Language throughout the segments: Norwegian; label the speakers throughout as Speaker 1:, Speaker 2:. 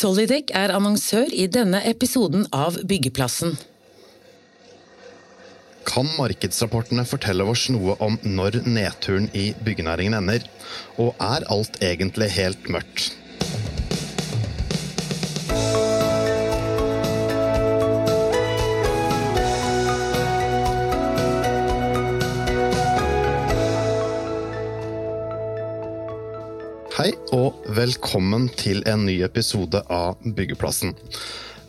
Speaker 1: Solidec er annonsør i denne episoden av Byggeplassen.
Speaker 2: Kan markedsrapportene fortelle oss noe om når nedturen i byggenæringen ender? Og er alt egentlig helt mørkt? Og velkommen til en ny episode av Byggeplassen.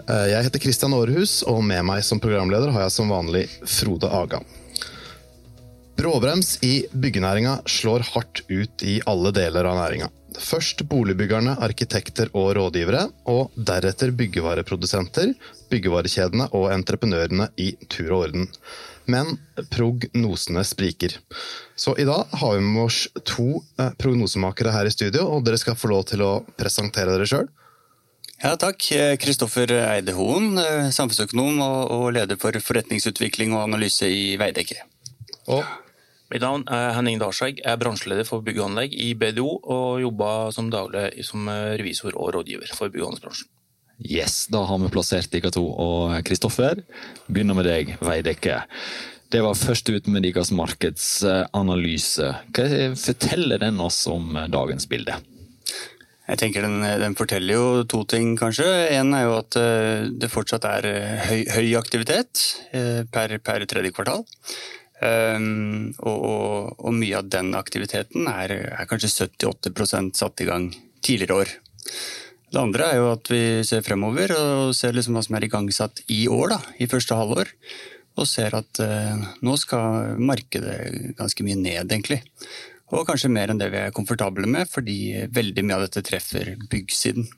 Speaker 2: Eh, Jeg heter Kristian Aarhus, og med meg som programleder har jeg som vanlig Frode Aga. Bråbrems i byggenæringa slår hardt ut i alle deler av næringa. Først boligbyggerne, arkitekter og rådgivere, og deretter byggevareprodusenter, byggevarekjedene og entreprenørene i tur og orden. Men prognosene spriker. Så i dag har vi med oss to eh, prognosemakere her i studio, og dere skal få lov til å presentere dere sjøl.
Speaker 3: Ja, takk. Kristoffer Eide Hoen, eh, samfunnsøkonom og og leder for forretningsutvikling og analyse i Veidekke.
Speaker 2: Og
Speaker 4: Mitt navn er Henning Darskjegg, er bransjeleder for bygg og anlegg i BDO, og jobber som daglig som revisor og rådgiver for bygg- og anleggsbransjen.
Speaker 5: Yes, da har vi plassert dere to. Og Kristoffer, begynner med deg, Veidekke. Det var først ut med deres markedsanalyse. Hva forteller den oss om dagens bilde?
Speaker 3: Jeg tenker den, den forteller jo to ting, kanskje. En er jo at eh, det fortsatt er eh, høy, høy aktivitet eh, per, per tredje kvartal. Um, og, og, og mye av den aktiviteten er, er kanskje 78% satt i gang tidligere år. Det andre er jo at vi ser fremover og ser liksom hva som er igangsatt i år, da, i første halvår. Og ser at eh, nå skal markedet ganske mye ned, egentlig. Og kanskje mer enn det vi er komfortable med, fordi veldig mye av dette treffer byggsiden.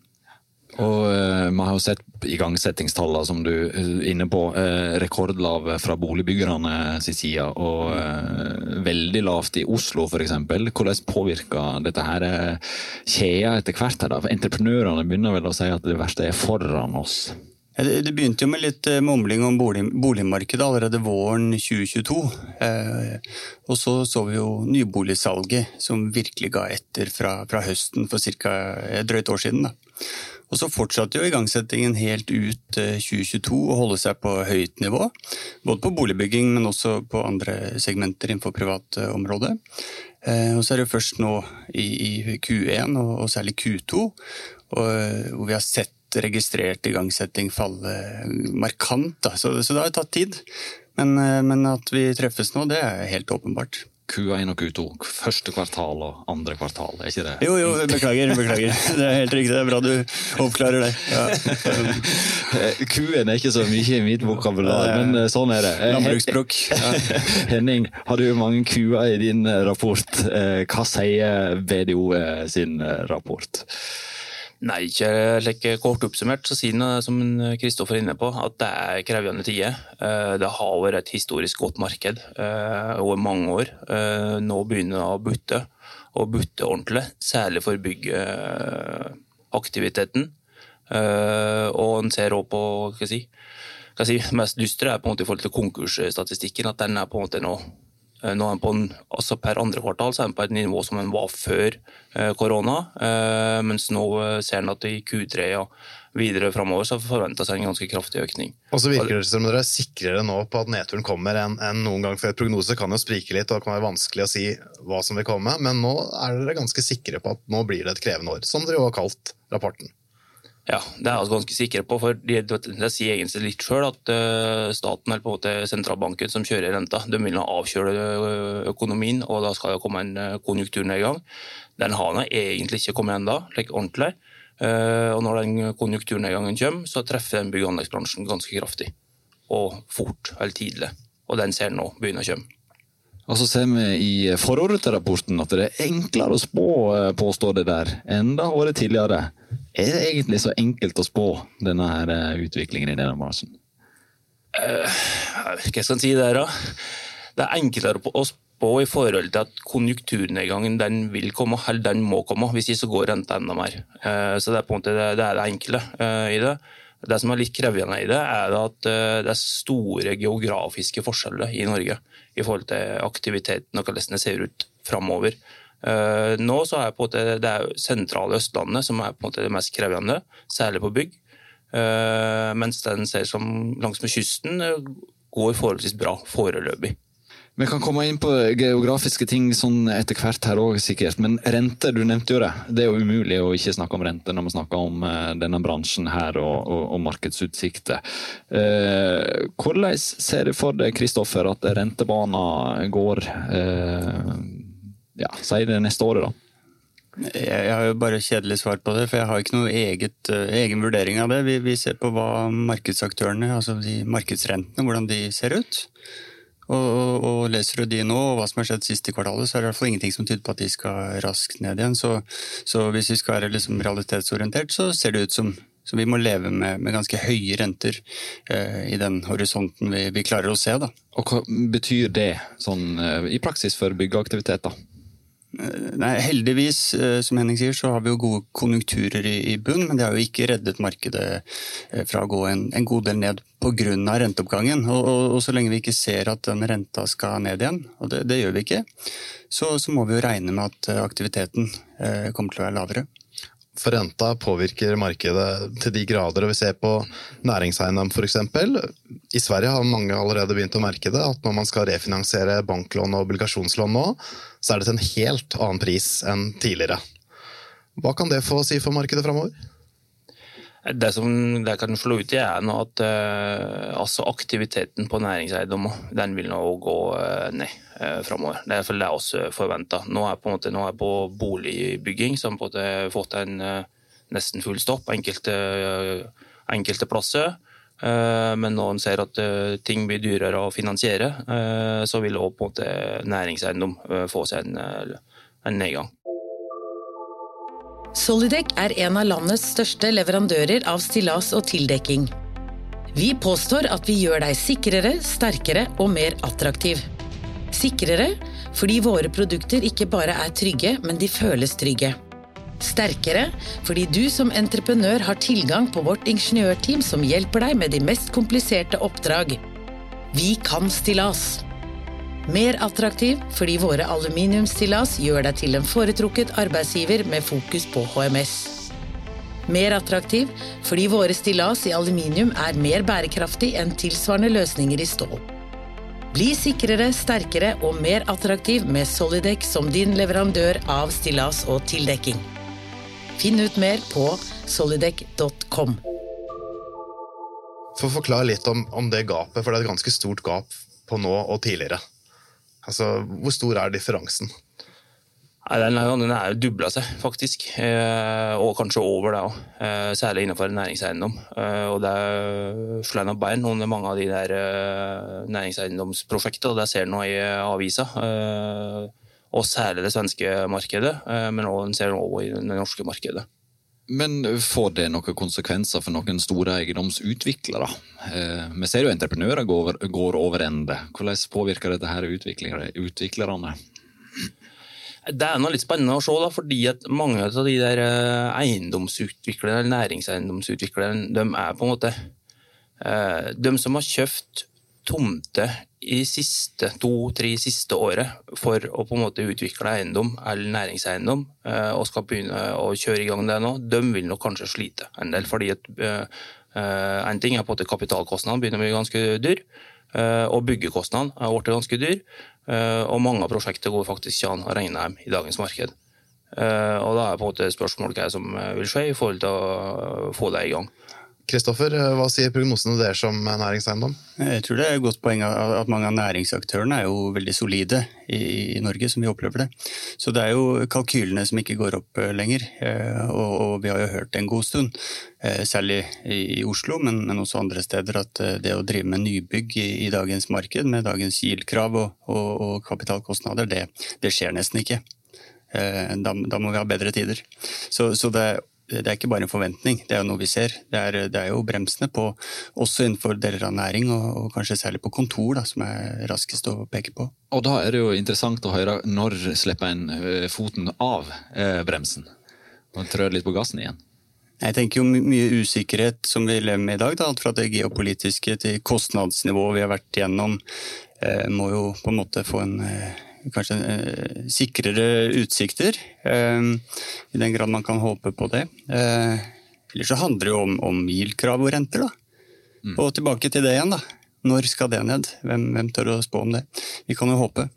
Speaker 5: Og eh, Vi har jo sett igangsettingstallene som du er inne på. Eh, rekordlav fra boligbyggerne sin side, og eh, veldig lavt i Oslo f.eks. Hvordan påvirker dette her eh, kjeda etter hvert? her da? For Entreprenørene begynner vel å si at det verste er foran oss.
Speaker 3: Det begynte jo med litt eh, mumling om bolig, boligmarkedet allerede våren 2022. Eh, og så så vi jo nyboligsalget som virkelig ga etter fra, fra høsten for cirka et drøyt år siden. Da. Og så fortsatte jo igangsettingen helt ut eh, 2022 å holde seg på høyt nivå. Både på boligbygging, men også på andre segmenter innenfor privatområdet. Eh, og så er det først nå i, i Q1 og, særlig Q2 og, eh, hvor vi har sett registrert igangsetting falle markant. Så, det har jo tatt tid. Eh, men at vi treffes nå, det er helt åpenbart.
Speaker 5: Q1 og Q2, første kvartal og andre kvartal, er ikke det?
Speaker 3: Jo, jo, beklager. beklager. Det er helt riktig. Det er bra du oppklarer det. Ja.
Speaker 5: Q1 er ikke så mye i mitt vokabular, men eh, sånn er det. Eh,
Speaker 3: Landbruksspråk.
Speaker 5: Henning, har du mange Q-er i din eh, rapport? Hva sier BDO eh, sin rapport?
Speaker 4: Nei, ikke like kort oppsummert, så sier han som Kristoffer er inne på, at det er krevende tider. Eh, Det har vært et historisk godt marked eh, over mange år. Eh, Nå begynner det å butte, og butte ordentlig, særlig for byggeaktiviteten. Og en ser òg på hva skal jeg si, hva jeg si, mest dystre er på en måte i forhold til konkursstatistikken, at den er på en måte nå nå er den på en, altså Per andre kvartal så er den på et nivå som den var før eh, korona, eh, mens nå eh, ser den at i Q3 og videre framover så forventes en ganske kraftig økning.
Speaker 2: Og så virker det som dere er sikrere nå på at nedturen kommer enn en noen gang før. Prognose kan jo sprike litt, og det kan være vanskelig å si hva som vil komme, men nå er dere ganske sikre på at nå blir det et krevende år, som dere jo har kalt rapporten.
Speaker 4: Ja, det er vi ganske sikre på, for det sier egentlig litt sjøl at eh, staten eller på en måte sentralbanken som kjører renta, de vil avkjøle eh, økonomien, og da skal det komme en eh, konjunkturnedgang. Den har nå egentlig ikke kommet ennå, like ordentlig. Og når den konjunkturnedgangen kommer, så treffer den bygg- og anleggsbransjen ganske kraftig. Og fort, eller tidlig. Og den ser nå begynne å komme.
Speaker 5: Og så ser vi i forordet til rapporten at det er enklere å spå, påstår det der, enn det har tidligere. Er det egentlig så enkelt å spå denne her eh, utviklingen i denne bransjen?
Speaker 4: Hva skal jeg si der, da? Det er enklere å spå i forhold til at konjunkturnedgangen den vil komme, eller den må komme. Hvis ikke så går renta enda mer. Uh, Så det er på en måte det, det, det enkle uh, i det. Det som er litt krevende i det, er at eh, det er store geografiske forskjeller i Norge i forhold til aktiviteten og hvordan det ser ut framover. Uh, nå så er måte, det er sentrale Østlandet som er på en måte det mest krevende, særlig på bygg. Uh, mens den ser som langs med kysten går forholdsvis bra foreløpig.
Speaker 5: Vi kan komme inn på geografiske ting sånn etter hvert her òg, sikkert. Men rente, du nevnte jo det. Det er jo umulig å ikke snakke om rente når vi snakker om denne bransjen her og, og, og markedsutsikter. Eh, hvordan ser du for deg, Kristoffer, at rentebana går uh, ja, si det neste året, da?
Speaker 3: Jeg har jo bare kjedelig svar på det, for jeg har ikke noe eget, egen vurdering av det. Vi, vi ser på hva markedsaktørene, altså de markedsrentene, hvordan de ser ut. Og, og, og, leser du de nå, og hva som har skjedd siste kvartalet, så er det i hvert fall ingenting som tyder på at de skal raskt ned igjen. Så, så hvis vi skal være liksom realitetsorientert, så ser det ut som, som vi må leve med, med ganske høye renter eh, i den horisonten vi, vi, klarer å se. Da.
Speaker 5: Og Hva betyr det sånn, eh, i praksis for byggeaktivitet? da?
Speaker 3: Eh, nei, Heldigvis, eh, som Henning sier, så har vi jo gode konjunkturer i, bunn, men det har jo ikke reddet markedet eh, fra å gå en, en god del ned pga. renteoppgangen. Og, og, og, så lenge vi ikke ser at den renta skal ned igjen, og det, det gjør vi ikke, så, så, må vi jo regne med at aktiviteten eh, kommer til å være lavere.
Speaker 2: For renta påvirker markedet til de grader. og Vi ser på næringseiendom f.eks. I Sverige har mange allerede begynt å merke det. At når man skal refinansiere banklån og obligasjonslån nå, så er det til en helt annen pris enn tidligere. Hva kan det få å si for markedet framover?
Speaker 4: Det som det kan slå ut i, er at uh, altså aktiviteten på næringseiendommer den vil nå gå uh, ned uh, framover. Det er det også forventa. Nå er på nå på boligbygging som på en fått en uh, nesten full stopp enkelte, enkelte plasser. Men når en ser at ting blir dyrere å finansiere, så vil også på en næringseiendom få seg en, en nedgang.
Speaker 1: Solidec er en av landets største leverandører av stillas og tildekking. Vi påstår at vi gjør deg sikrere, sterkere og mer attraktiv. Sikrere fordi våre produkter ikke bare er trygge, men de føles trygge. Sterkere fordi du som entreprenør har tilgang på vårt ingeniørteam som hjelper deg med de mest kompliserte oppdrag. Vi kan stillas. Mer attraktiv fordi våre aluminiumsstillas gjør deg til en foretrukket arbeidsgiver med fokus på HMS. Mer attraktiv fordi våre stillas i aluminium er mer bærekraftig enn tilsvarende løsninger i stål. Bli sikrere, sterkere og mer attraktiv med Solidec som din leverandør av stillas og tildekking. Finn ut mer på solidec.com.
Speaker 2: For å forklare litt om, om det gapet, for det er et ganske stort gap på nå og tidligere. Altså, Hvor stor er differansen?
Speaker 4: Nei, den, den er dubla seg, faktisk. Eh, og kanskje over det òg. Eh, særlig innenfor næringseiendom. Eh, og det er slående bein under mange av de der eh, næringseiendomsprosjektene. Det ser nå i avisa. Eh, og særlig det svenske markedet, eh, men også, ser også i det norske markedet.
Speaker 5: Men får det noen konsekvenser for noen store eiendomsutviklere? Eh, vi ser jo entreprenører går, går over ende. Hvordan påvirker dette her utviklerne?
Speaker 4: Det er noe litt spennende å se, da, fordi at mange av de der eh, eiendomsutviklerne, næringseiendomsutviklerne, de er på en måte eh, De som har kjøpt tomter i siste to-tre siste året for å på en måte utvikle eiendom eller næringseiendom, eh, og skal begynne å kjøre i gang det nå, de vil nok kanskje slite en del. fordi at uh, En ting er på at kapitalkostnadene begynner å bli ganske dyr, uh, og byggekostnadene er blitt ganske dyr. Uh, og mange av prosjektene går faktisk ikke an å regne dem i dagens marked. Og da er på en måte spørsmålet hva som vil skje i forhold til å få det i gang.
Speaker 2: Kristoffer, hva sier prognosene deres som næringseiendom?
Speaker 3: Jeg tror det er et godt poeng at mange av næringsaktørene er jo veldig solide i Norge, som vi opplever det. Så det er jo kalkylene som ikke går opp eh, lenger. Eh, og vi har jo hørt det en god stund, eh, særlig i Oslo, men også andre steder, at det å drive med nybygg i dagens marked med dagens GIL-krav og, kapitalkostnader, det, det, skjer nesten ikke. Da, da, må vi ha bedre tider. Så, så det det er ikke bare en forventning, det er jo noe vi ser. Det er, det er jo bremsene på, også innenfor deler av næring, og, og kanskje særlig på kontor, da, som er raskest å peke på.
Speaker 5: Og da er det jo interessant å høre når slipper en eh, foten av eh, bremsen? Og trør litt på gassen igjen?
Speaker 3: Jeg tenker jo mye usikkerhet som vi lever med i dag, da, alt fra det geopolitiske til kostnadsnivået vi har vært igjennom, eh, må jo på en måte få en eh, kanskje eh, sikrere utsikter. Eh, I den grad man kan håpe på det. Eh, Eller så handler det jo om, om og renter, da. Mm. Og tilbake til det igjen, da. Når skal det ned? Hvem, hvem tør å spå om det? Vi kan jo håpe.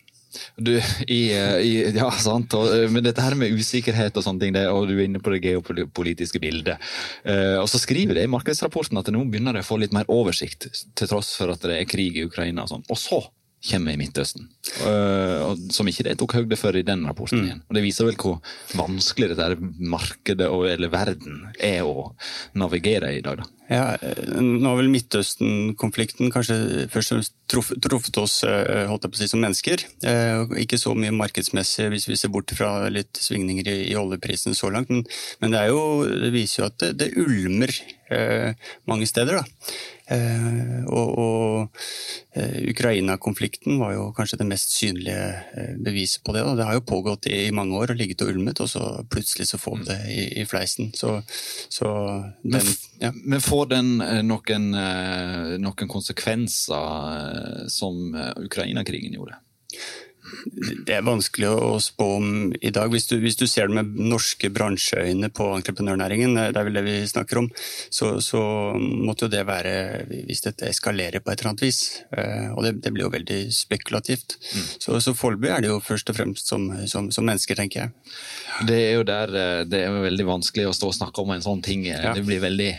Speaker 5: Du, i, i, ja, sant. Og, men dette her med usikkerhet og sånne ting, det, og du er inne på det geopolitiske bildet. Uh, og så skriver det i markedsrapporten at nå begynner det å få litt mer oversikt, til tross for at det er krig i Ukraina og sånn. Og så kommer i Midtøsten. Uh, som ikke de tok høyde for i den rapporten. Mm. igjen. Og Det viser vel hvor vanskelig dette markedet og, eller verden er å navigere i dag. da.
Speaker 3: Ja, Nå har vel Midtøsten-konflikten kanskje først og fremst truffet oss eh, si, som mennesker. Eh, ikke så mye markedsmessig hvis vi ser bort fra litt svingninger i, i oljeprisen så langt. Men, men det, jo, det, viser jo at det, det ulmer eh, mange steder. Eh, og, og eh, Ukraina-konflikten var jo kanskje det mest synlige eh, beviset på det. Da. det har jo pågått i, mange år og ligget og ulmet, og så plutselig så får vi det i, i fleisen. Så, så
Speaker 5: den, ja. Men får den noen, noen konsekvenser som Ukraina-krigen gjorde?
Speaker 3: Det er vanskelig å spå om i dag. Hvis du, hvis du ser det med norske bransjeøyne på entreprenørnæringen, det er vel det vi snakker om, så, så måtte jo det være hvis dette eskalerer på et eller annet vis. Eh, og det, det blir jo veldig spekulativt. Mm. Så, så foreløpig er det jo først og fremst som, som, som, mennesker, tenker jeg.
Speaker 5: Det er jo der eh, det er veldig vanskelig å stå og snakke om en sånn ting. Ja. Det blir veldig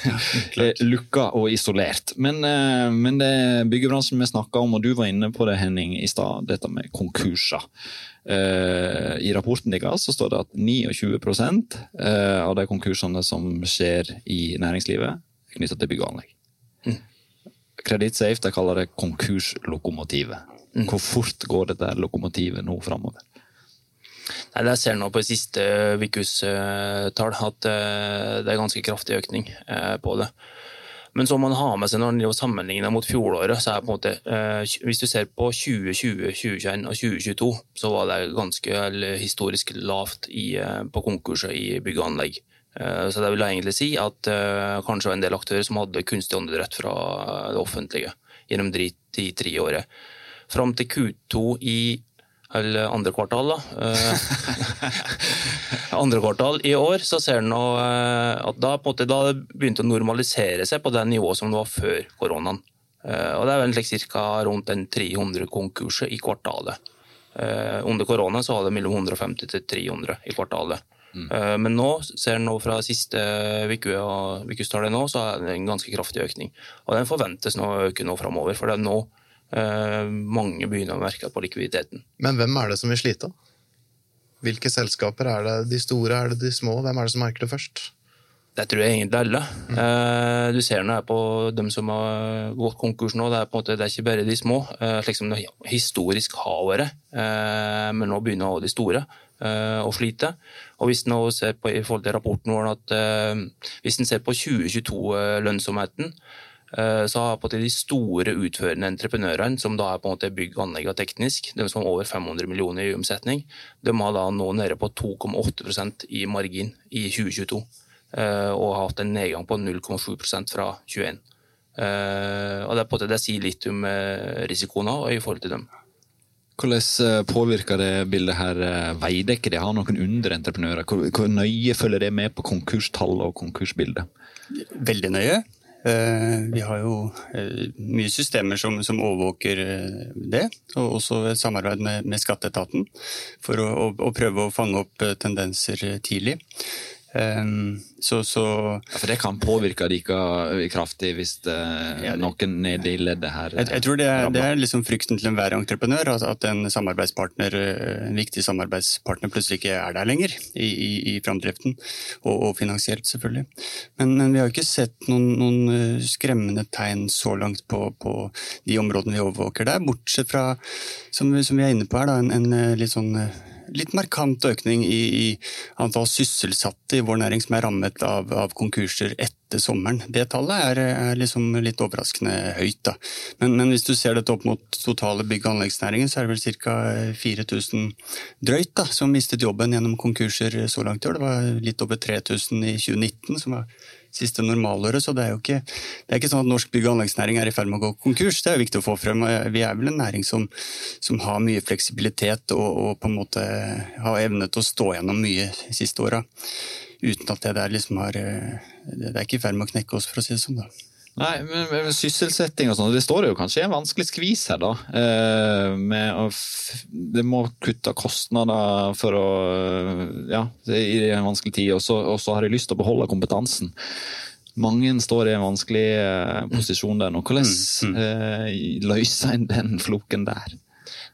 Speaker 5: lukka og isolert. Men, eh, men det byggebransjen vi snakka om, og du var inne på det, Henning, i stad. dette med konkurser. Uh, I rapporten deres så står det at 29 uh, av de konkursene som skjer i næringslivet, er knytta til bygg og anlegg. Mm. Credit de kaller det konkurslokomotivet. Mm. Hvor fort går dette lokomotivet nå framover?
Speaker 4: Nei, Jeg ser nå på siste ukas tall at eh, det er ganske kraftig økning på det. Men så må man ha med seg når man sammenligner mot fjoråret, så er på en måte eh, Hvis du ser på 2020, 2021 og 2022, så var det ganske historisk lavt i, eh, på konkurser i bygg og anlegg. Eh, så det vil jeg egentlig si at kanskje var en del aktører som hadde kunstig åndedrett fra det offentlige gjennom de tre året. Fram til Q2 i eller andre kvartal, da. Eh, andre kvartal i år så ser en eh, at da, på en måte, da begynte å normalisere seg på det nivået som det var før koronaen. Eh, og Det er vel ca. rundt 300 konkurser i kvartalet. Under korona så var det mellom 150 til 300 i kvartalet. Mm. Men nå ser en fra siste uke og ukestallet nå, så er det en ganske kraftig økning. Og Den forventes nå å øke nå framover. For det er nå mange begynner å merke på likviditeten.
Speaker 2: Men hvem er det som vil slite? Hvilke selskaper er det de store, er det de små? Hvem er det som merker det først?
Speaker 4: Det tror jeg egentlig alle. Mm. Eh, du ser nå på dem som har gått konkurs nå, det er på en måte, det er ikke bare de små, eh, slik som det historisk har vært. Men nå begynner også de store å slite. Og hvis en ser på i forhold til rapporten vår at hvis en ser på 2022-lønnsomheten, Eh, så har på de store utførende entreprenørene, som da er på en måte bygg, anlegg og teknisk, de som har over 500 millioner i omsetning, de har da nå nede på 2,8% i margin i 2022. Eh, og har hatt en nedgang på 0,7 fra 2021. Eh, og det, på det sier litt om risikoen i forhold til dem.
Speaker 5: Hvordan påvirker det bildet her Veidekke? Det har noen underentreprenører. Hvor, hvor nøye følger det med på konkurstall og konkursbildet?
Speaker 3: Veldig nøye. Eh, vi har jo eh, mye systemer som, som overvåker eh, det, og også samarbeid med, med skatteetaten for å, å, å, prøve å fange opp tendenser tidlig.
Speaker 5: Um, så, så ja, For det kan påvirke like kraftig hvis det, ja, noen nede i leddet her
Speaker 3: Jeg, jeg tror det er, det er liksom frykten til enhver entreprenør, at, en samarbeidspartner, en viktig samarbeidspartner plutselig ikke er der lenger i, i, i framdriften, og, og, finansielt, selvfølgelig. Men, men, vi har ikke sett noen, noen skremmende tegn så langt på, på, de områdene vi overvåker der, bortsett fra, som, som vi er inne på her, da, en, en litt sånn litt markant økning i, i, antall sysselsatte i vår næring som er rammet av, av konkurser etter sommeren. Det tallet er, er liksom litt overraskende høyt. Men, men, hvis du ser dette opp mot totale bygg- og anleggsnæringen, så er det vel ca. 4000 drøyt da, som mistet jobben gjennom konkurser så langt i år. Det var litt over 3000 i 2019, som var siste normalåret. Så det er jo ikke, det er ikke sånn at norsk bygg- og anleggsnæring er i ferd med å gå konkurs. Det er viktig å få frem. Vi er vel en næring som, som har mye fleksibilitet og, og, på en måte har evne til å stå gjennom mye de siste åra. Uten at det der liksom har Det er ikke i ferd med å knekke oss, for å si det sånn. da.
Speaker 5: Nei, men, sysselsetting og sånn, det står jo kanskje i en vanskelig skvis her, da. Eh, det må kutte kostnader for å Ja, i en vanskelig tid, og så har de lyst til å beholde kompetansen. Mange står i en vanskelig eh, posisjon der nå. Hvordan mm, mm. eh, løser en den floken der?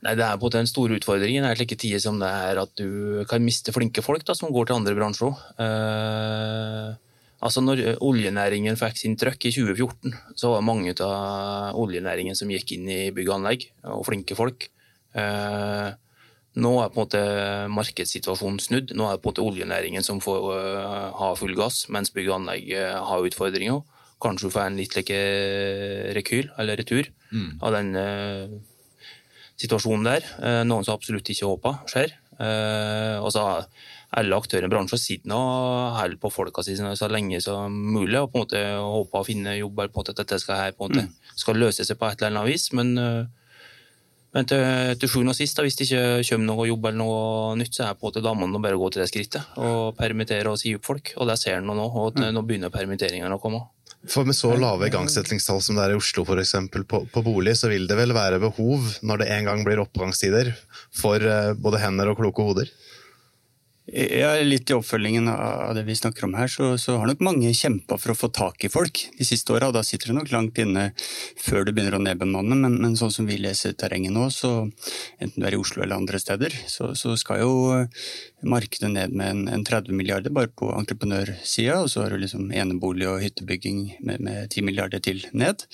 Speaker 4: Nei, Det er på den store utfordringen er slike tider som det er at du kan miste flinke folk da, som går til andre bransjer. Eh, Altså når eh, oljenæringen fikk sin trøkk i 2014, så var det mange av oljenæringen som gikk inn i bygg og anlegg, og flinke folk. Eh, nå er på en måte markedssituasjonen snudd. Nå er det på en måte oljenæringen som får uh, ha full gass, mens bygg og anlegg har utfordringer. Kanskje får en litt like rekyl, eller retur, mm. av den situasjonen der. noen som absolutt ikke håper skjer. og så alle aktører i bransjen sitter og holder på folka sine så lenge som mulig og på en måte håper å finne jobb eller på en måte at dette skal, her, på en måte, mm. skal løse seg på et eller annet vis. Men, eh, men til, til sjuende og sist, da, hvis det ikke kommer noe jobb eller noe nytt, så er på en måte damene å bare gå til det skrittet og permittere og si opp folk. Og det ser en nå, og mm. nå begynner permitteringene å komme.
Speaker 2: For Med så lave igangsettingstall som det er i Oslo for eksempel, på, på bolig, så vil det vel være behov, når det en gang blir oppgangstider, for eh, både hender og kloke hoder?
Speaker 3: Ja, litt i oppfølgingen av det vi snakker om her, så, så har nok mange kjempa for å få tak i folk de siste åra. Da sitter det nok langt inne før du begynner å nedbemanne, men, men sånn som vi leser terrenget nå, så enten du er i Oslo eller andre steder, så, så skal jo markedet ned med en, en 30 milliarder bare på entreprenørsida, og så har du liksom enebolig og hyttebygging med, med 10 milliarder til ned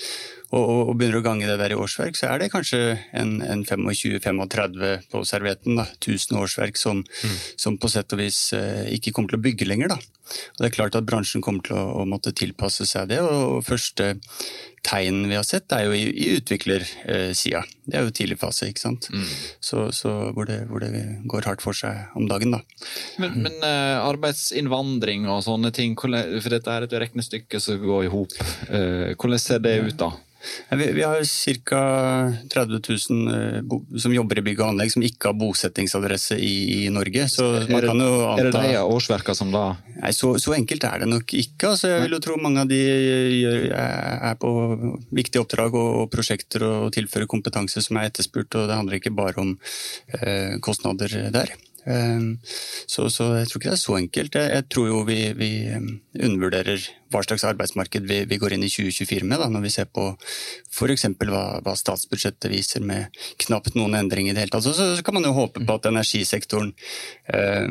Speaker 3: og, og, begynner å gange det der i årsverk, så er det kanskje en, en 25-35 på servietten. da, 1000 årsverk som, mm. som, på sett og vis eh, ikke kommer til å bygge lenger. da. Og det er klart at Bransjen kommer til å, å måtte tilpasse seg det. og Første tegn vi har sett, er jo i, i utviklersida. Det er jo tidlig fase, ikke sant. Mm. Så, så hvor, det, hvor, det, går hardt for seg om dagen, da.
Speaker 5: Men, men uh, arbeidsinnvandring og sånne ting, for dette er et regnestykke som går i hop. Uh, hvordan ser det ut da?
Speaker 3: Vi, har ca. 30 000 uh, som jobber i bygg og anlegg som ikke har bosettingsadresse i, Norge. Så
Speaker 5: er, det, anta, er det de årsverka som da
Speaker 3: Nei, så, så, enkelt er det nok ikke. Altså, jeg vil jo tro mange av de gjør, er på viktige oppdrag og, og, prosjekter og tilfører kompetanse som er etterspurt. og Det handler ikke bare om eh, kostnader der. Ehm, så, så, jeg tror ikke det er så enkelt. Jeg, jeg tror jo vi, vi, ehm, undervurderer hva slags arbeidsmarked vi, vi, går inn i 2024 med, da, når vi ser på f.eks. Hva, hva statsbudsjettet viser med knapt noen endring i det hele tatt. Så, så, kan man jo håpe på at energisektoren eh,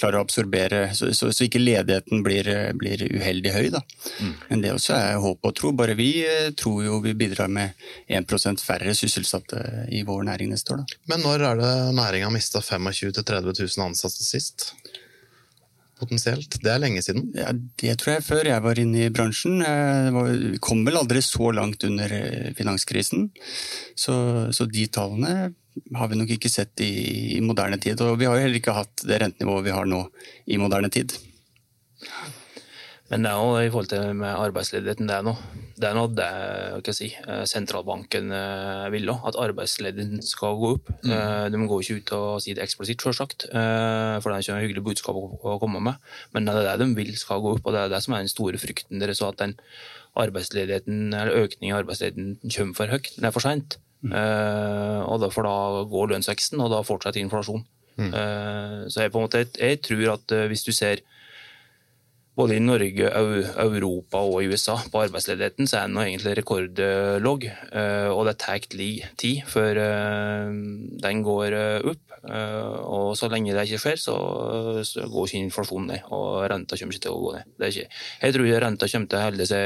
Speaker 3: klarer å absorbere, så, så, så ikke ledigheten blir, blir uheldig høy. Mm. Men det også er håp og tro. Bare vi eh, tror jo vi bidrar med 1% færre sysselsatte i vår næring neste år. Da.
Speaker 2: Men når er det næringa mista 25 000-30 000 ansatte sist? potensielt? Det er lenge siden?
Speaker 3: Ja, Det tror jeg før jeg var inne i bransjen. Vi kom vel aldri så langt under eh, finanskrisen. Så, så de tallene har vi nok ikke sett i, i, moderne tid. Og vi har jo heller ikke hatt det rentenivået vi har nå i moderne tid.
Speaker 4: Men det er jo i forhold til med arbeidsledigheten, det er noe det, er noe det hva si, eh, sentralbanken eh, vil òg, at arbeidsledigheten skal gå opp. Mm. Eh, de går ikke ut og sier det eksplisitt, selvsagt, for det er ikke noe hyggelig budskap å komme med. Men det er det de vil skal gå opp, og det er det som er den store frykten deres. At den arbeidsledigheten, eller økningen i arbeidsledigheten kommer for høyt, det er for seint. Mm. Uh, og derfor da går lønnsveksten, og da fortsetter inflasjon. Mm. Uh, så jeg, på en måte, jeg, jeg tror at uh, hvis du ser både i Norge, Europa og USA på arbeidsledigheten, så er den egentlig rekordlav. Og det tar tid før den går opp. Og så lenge det ikke skjer, så går ikke inflasjonen ned. Og renta kommer ikke til å gå ned. Ikke, jeg tror renta kommer til å holde seg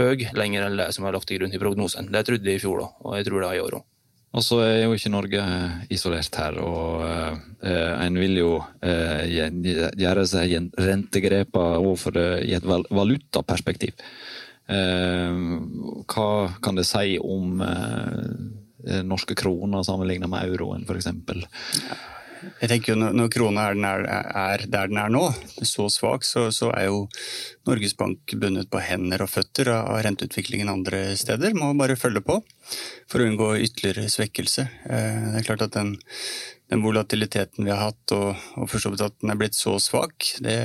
Speaker 4: høy lenger enn det som er lagt til grunn i prognosen. Det trodde jeg i fjor, òg, og jeg tror det er i år òg.
Speaker 5: Og så er jo ikke Norge isolert her, og eh, en vil jo eh, gjøre seg rentegrepa overfor det i et valutaperspektiv. Eh, hva kan det si om eh, norske kroner sammenlignet med euroen, f.eks.?
Speaker 3: Jeg tenker jo Når, krona er, er, er, der den er nå, så svak, så, så, er jo Norges Bank bundet på hender og føtter av renteutviklingen andre steder. Må bare følge på for å unngå ytterligere svekkelse. Eh, det er klart at den, den volatiliteten vi har hatt, og, og for så vidt at den er blitt så svak, det,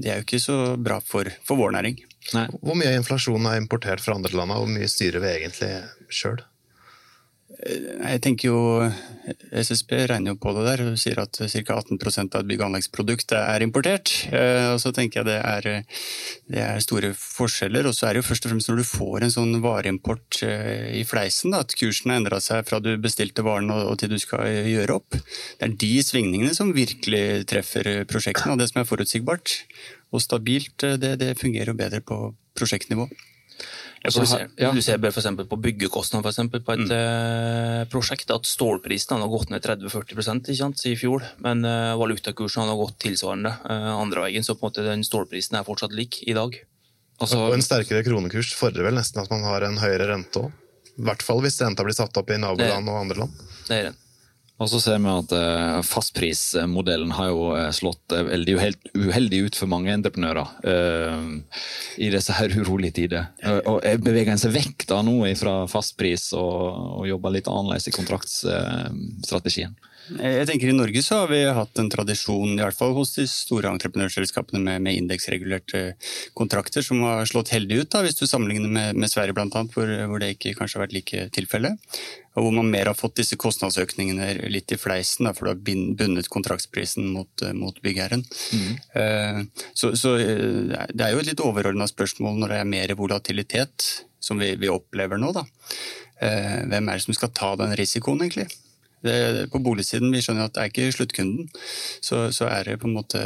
Speaker 3: det er jo ikke så bra for, for vår næring.
Speaker 2: Nei. Hvor mye inflasjon er importert fra andre land, og hvor mye styrer vi egentlig sjøl?
Speaker 3: Jeg tenker jo SSB regner jo på det der og sier at ca. 18 av et bygg- og anleggsprodukt er importert. Eh, og så tenker jeg det er, det er, store forskjeller. Og så er det jo først og fremst når du får en sånn vareimport eh, i fleisen, da, at kursen har endra seg fra du bestilte varen og til du skal gjøre opp. Det er de svingningene som virkelig treffer prosjektene, og det som er forutsigbart og stabilt, eh, det, det fungerer jo bedre på prosjektnivå.
Speaker 4: Ja, du, ser, ja. du ser for på byggekostnader for på et mm. uh, prosjekt at stålprisen har gått ned 30-40% i fjor, men uh, valutakursen har gått tilsvarende uh, andre veien, så på en måte den stålprisen er fortsatt lik i dag.
Speaker 2: Altså, og en sterkere kronekurs fordrer vel nesten at man har en høyere rente òg? I hvert fall hvis renta blir satt opp i naboland og andre land.
Speaker 4: Det er det.
Speaker 5: Og så ser vi at uh, fastprismodellen har jo eh, slått uh, veldig uheldig ut for mange entreprenører uh, i disse her urolige tider. og Beveger en seg vekk da nå fra fastpris og, og jobber litt annerledes i kontraktsstrategien?
Speaker 3: Jeg tenker I Norge så har vi hatt en tradisjon, i hvert fall hos de store entreprenørselskapene, med, med indeksregulerte kontrakter, som har slått heldig ut, da, hvis du sammenligner med, med Sverige bl.a., hvor, hvor det ikke kanskje har vært like tilfelle. Og hvor man mer har fått disse kostnadsøkningene litt i fleisen, for du har bundet kontraktsprisen mot, mot byggherren. Mm. Uh, så, så, eh, det er jo et litt overordna spørsmål når det er mer volatilitet, som vi, vi opplever nå. Da. Hvem er det som skal ta den risikoen, egentlig? Det, på boligsiden vi skjønner at det er ikke sluttkunden. Så, så er det på en måte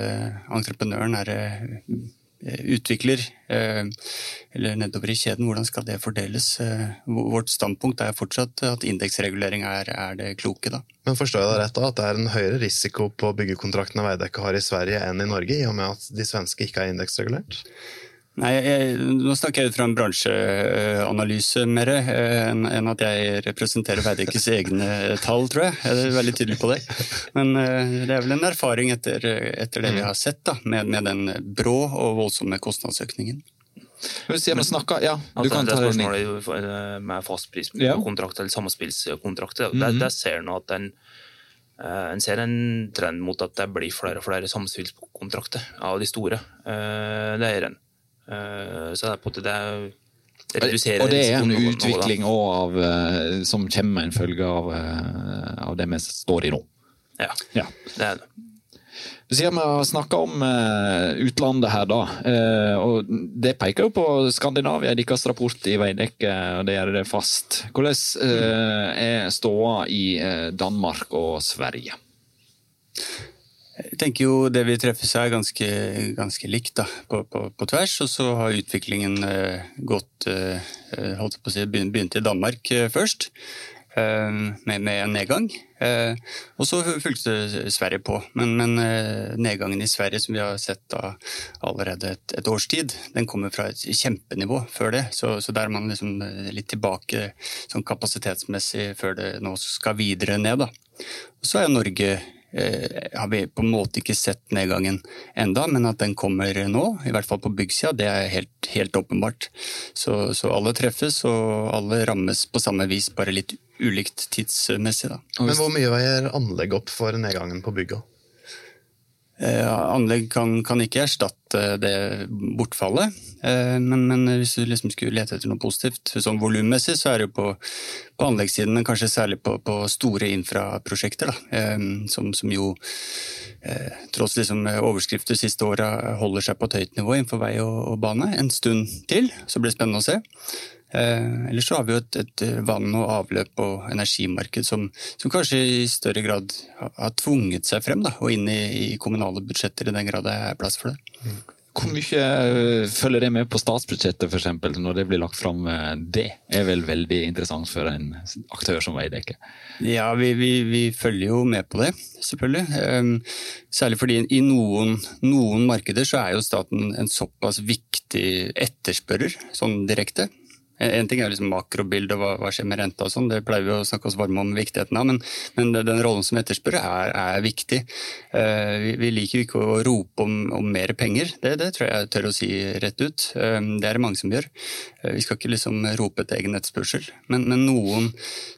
Speaker 3: entreprenøren, er det eh, utvikler, eh, eller nedover i kjeden, hvordan skal det fordeles? Eh, vårt standpunkt er fortsatt at indeksregulering er, er, det kloke, da.
Speaker 2: Men forstår jeg deg rett da, at det er en høyere risiko på byggekontraktene Veidekke har i Sverige enn i Norge, i og med at de svenske ikke er indeksregulert?
Speaker 3: Nei, jeg, Nå snakker jeg ut fra en bransjeanalyse mer eh, enn en at jeg representerer Veidekkes egne tall, tror jeg. Jeg er veldig tydelig på det. Men eh, det er vel en erfaring etter, etter det vi har sett, da, med, med, den brå og voldsomme kostnadsøkningen.
Speaker 5: Hvis jeg må snakker, ja,
Speaker 4: du kan ta det spørsmålet med fastpriskontrakt eller samspillskontrakt. Mm -hmm. der, ser en at den eh, en ser en trend mot at det blir flere og flere samspillskontrakter av de store. Det er en. Eh, så det det reduserer
Speaker 5: Og det er en utvikling av, eh, som kommer en følge av, eh, av, det vi står i nå.
Speaker 4: Ja, ja. det er det.
Speaker 5: Du sier vi har snakka om utlandet her, da. og Det peker jo på Skandinavia, deres rapport i Veidekke, og det gjør det fast. Hvordan er ståa i Danmark og Sverige?
Speaker 3: Jeg tenker jo Det vi treffer seg er ganske, ganske likt da, på, på, på, tvers. Og så har utviklingen eh, gått eh, eh holdt på å si, Begynt i Danmark først, med, med, en nedgang. Og så fulgte Sverige på. Men, men nedgangen i Sverige, som vi har sett da allerede et, et, års tid, den kommer fra et kjempenivå før det. Så, så der er man liksom litt tilbake sånn kapasitetsmessig før det nå skal videre ned. da. Og så er Norge har vi på en måte ikke sett nedgangen enda, men at den kommer nå, i hvert fall på byggsida, det er helt, helt åpenbart. Så, så, alle treffes, og alle rammes på samme vis, bare litt ulikt tidsmessig. Da.
Speaker 2: Men hvor mye veier anlegg opp for nedgangen på bygga?
Speaker 3: Eh, anlegg kan, kan, ikke erstatte det bortfallet, eh, men, men, hvis du liksom skulle lete etter noe positivt sånn volummessig, så er det på, på anleggssiden, men kanskje særlig på, på store infraprosjekter, da, eh, som, som, jo tross liksom overskrifter siste åra holder seg på et høyt nivå innenfor vei og, og bane en stund til. Så blir det spennende å se. Eh, ellers så har vi jo et, et, vann- og avløp- og energimarked som, som, kanskje i større grad har tvunget seg frem, da, og inn i, i, kommunale budsjetter i den grad det er plass for det. Mm.
Speaker 5: Hvor mye eh, følger det med på statsbudsjettet for eksempel, når det blir lagt fram? Eh, det er vel veldig interessant for en aktør som Veidekke?
Speaker 3: Ja, vi, vi, vi, følger jo med på det, selvfølgelig. Særlig fordi i noen, noen, markeder så er jo staten en såpass viktig etterspørrer, sånn direkte. En ting er liksom makrobildet og hva, skjer med renta og sånn, det pleier vi å snakke oss varme om viktigheten av, men, men den rollen som etterspør er, er viktig. Uh, vi, liker jo ikke å rope om, om mer penger, det, det, tror jeg jeg tør å si rett ut. Uh, det er det mange som gjør. Uh, vi skal ikke liksom rope etter egen etterspørsel, men, men, noen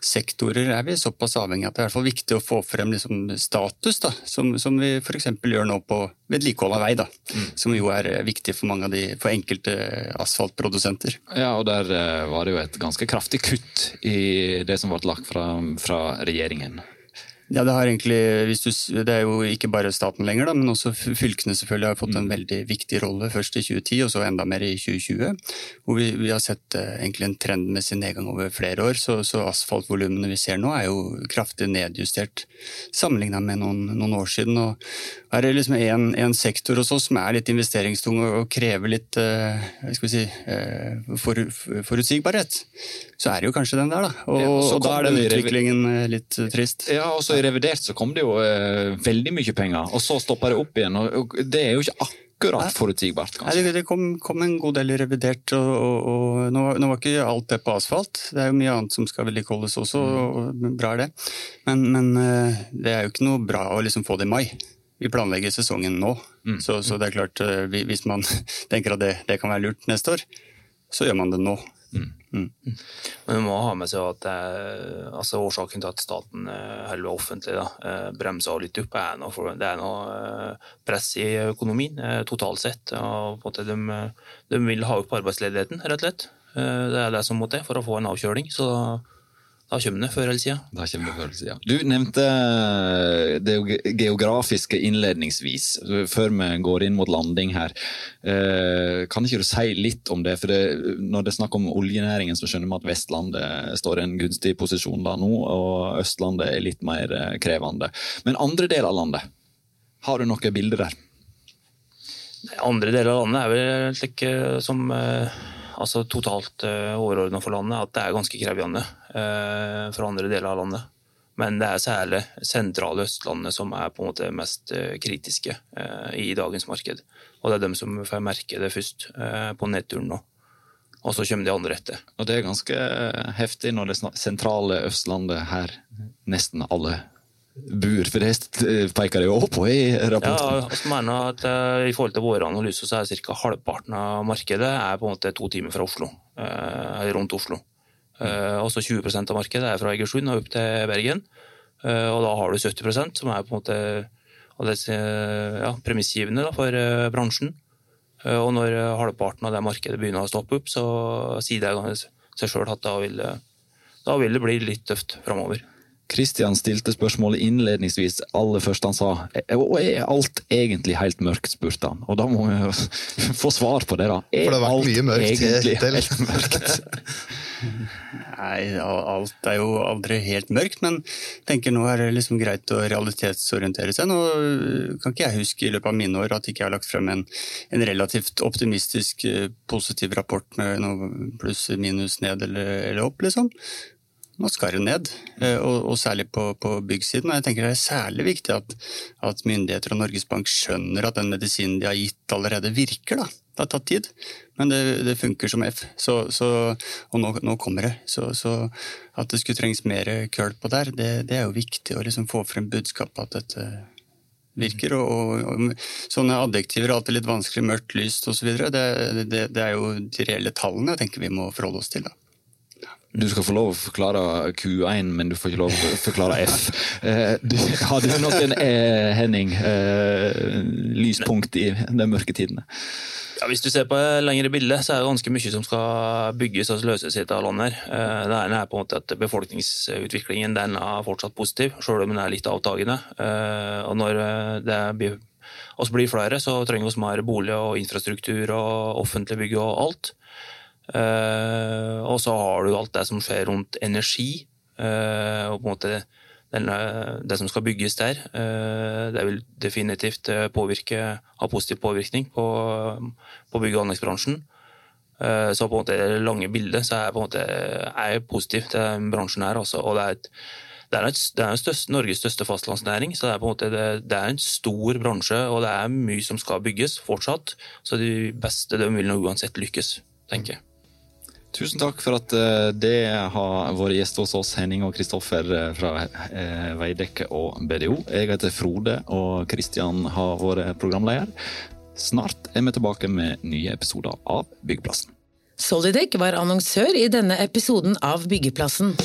Speaker 3: sektorer er vi såpass avhengig av at det er i hvert fall viktig å få frem liksom status, da, som, som vi f.eks. gjør nå på vedlikehold av vei, da, mm. som jo er viktig for mange av de, for enkelte asfaltprodusenter.
Speaker 5: Ja, og der eh, var det jo et ganske kraftig kutt i det som ble lagt fram fra regjeringen.
Speaker 3: Ja, det, egentlig, du, det, er jo ikke bare staten lenger, da, men også fylkene selvfølgelig har fått en mm. veldig viktig rolle. Først i 2010, og så enda mer i 2020. Hvor vi, vi har sett uh, egentlig en trendmessig nedgang over flere år. Så, så asfaltvolumene vi ser nå er jo kraftig nedjustert sammenligna med noen, noen, år siden. Og er det liksom en, en, sektor hos oss som er litt investeringstung og, og krever litt vi si, uh, for, forutsigbarhet, så er det jo kanskje den der, da. Og, ja, og da er den utviklingen litt trist.
Speaker 5: Ja, og så revidert så kom det jo eh, veldig mye penger, og så stoppa det opp igjen. og Det er jo ikke akkurat forutsigbart.
Speaker 3: kanskje. Nei, Det kom, kom, en god del i revidert, og, og, og nå, nå, var ikke alt det på asfalt. Det er jo mye annet som skal vedlikeholdes også, og bra er det. Men, men, eh, det er jo ikke noe bra å liksom få det i mai. Vi planlegger sesongen nå, mm. så, så, det er klart eh, hvis man tenker at det, det kan være lurt neste år, så gjør man det nå. Mm.
Speaker 4: Mm. Men vi må ha med seg at det, altså årsaken til at staten eller eh, offentlig da, eh, bremser litt opp, er noe, det er noe eh, press i økonomien totalt sett. Og de, de, vil ha opp arbeidsledigheten, rett og slett. Det er det som må til for å få en avkjøling. så da kommer det før eller siden.
Speaker 5: Da kommer det før eller siden. Du nevnte eh, det geografiske innledningsvis, før vi går inn mot landing her. Eh, kan ikke du si litt om det? For det, Når det er snakk om oljenæringen, så skjønner vi at Vestlandet står i en gunstig posisjon da nå, og Østlandet er litt mer eh, krevende. Men andre deler av landet, har du noen bilder der?
Speaker 4: Andre deler av landet er vel slik som altså totalt uh, overordna for landet, at det er ganske krevende uh, for andre deler av landet. Men det er særlig sentrale Østlandet som er på en måte mest uh, kritiske i dagens marked. Og det er dem som får merke det først på nedturen nå. Og så kommer de andre etter.
Speaker 5: Og det er ganske heftig når det sentrale Østlandet her nesten alle bur, for det peker det jo på i rapporten.
Speaker 4: Ja, vi mener at uh, I forhold til våre analyser så er ca. halvparten av markedet er på en måte to timer fra Oslo. Uh, rundt Oslo. Uh, også 20% av markedet er fra Egersund og opp til Bergen. og da har du 70% som er på en måte disse, ja, premissgivende da, for bransjen. og når halvparten av det markedet begynner å stoppe opp, så sier det seg sjøl at da vil, da vil det bli litt tøft framover.
Speaker 5: Kristian stilte spørsmålet innledningsvis aller først han sa og er alt egentlig helt mørkt, spurte han. Og da må vi få svar på det, da.
Speaker 2: Er For det har vært mye mørkt hittil. Helt mørkt?
Speaker 3: Nei, alt er jo aldri helt mørkt, men jeg tenker nå er det liksom greit å realitetsorientere seg. Nå kan ikke jeg huske i løpet av mine år at jeg ikke har lagt frem en, en relativt optimistisk, eh, positiv rapport med noe pluss, minus, ned eller, eller opp, liksom nå skarre ned, eh, og, og særlig på, på byggsiden. Jeg tenker Det er særlig viktig at, at, myndigheter og Norges Bank skjønner at den medisinen de har gitt allerede virker. da. Det har tatt tid, men det, det funker som F. Så, så, og nå, nå, kommer det. Så, så, at det skulle trengs mer køl på der, det, det, er jo viktig å liksom få frem budskapet at dette virker. Og, og, og, sånne adjektiver er alltid litt vanskelig, mørkt, lyst osv. Det, det, det er jo de reelle tallene jeg tenker vi må forholde oss til. da.
Speaker 5: Du skal få lov å forklare Q1, men du får ikke lov å forklare F. Eh, du, hadde du noen, eh, Henning, eh, lyspunkt i de mørke tidene?
Speaker 4: Ja, hvis du ser på lengre bilde, så er det ganske mye som skal bygges og løses i dette landet. Eh, det ene er på en måte at befolkningsutviklingen den er fortsatt positiv, selv om den er litt avtagende. Og når det blir, oss blir flere, så trenger vi mer bolig og infrastruktur og offentlig bygg og alt. Uh, og så har du alt det som skjer rundt energi, uh, og på en måte den, det som skal bygges der. Det vil definitivt påvirke, ha positiv påvirkning på, på bygg- og anleggsbransjen. Så på en måte det lange bildet så er, på en måte, er jeg positiv til bransjen her. Også. Og det er, et, det er, et, det er største, Norges største fastlandsnæring, så det er, på en måte, det, det, er en stor bransje. Og det er mye som skal bygges fortsatt. Så de beste de vil nå uansett lykkes, tenker jeg.
Speaker 5: Tusen takk for at eh, det har vært gjester hos oss, Henning og Kristoffer eh, fra eh, Veidekke og BDO. Jeg heter Frode, og Kristian har vært programleder. Snart er vi tilbake med nye episoder av Byggeplassen.
Speaker 1: Solidec var annonsør i denne episoden av Byggeplassen.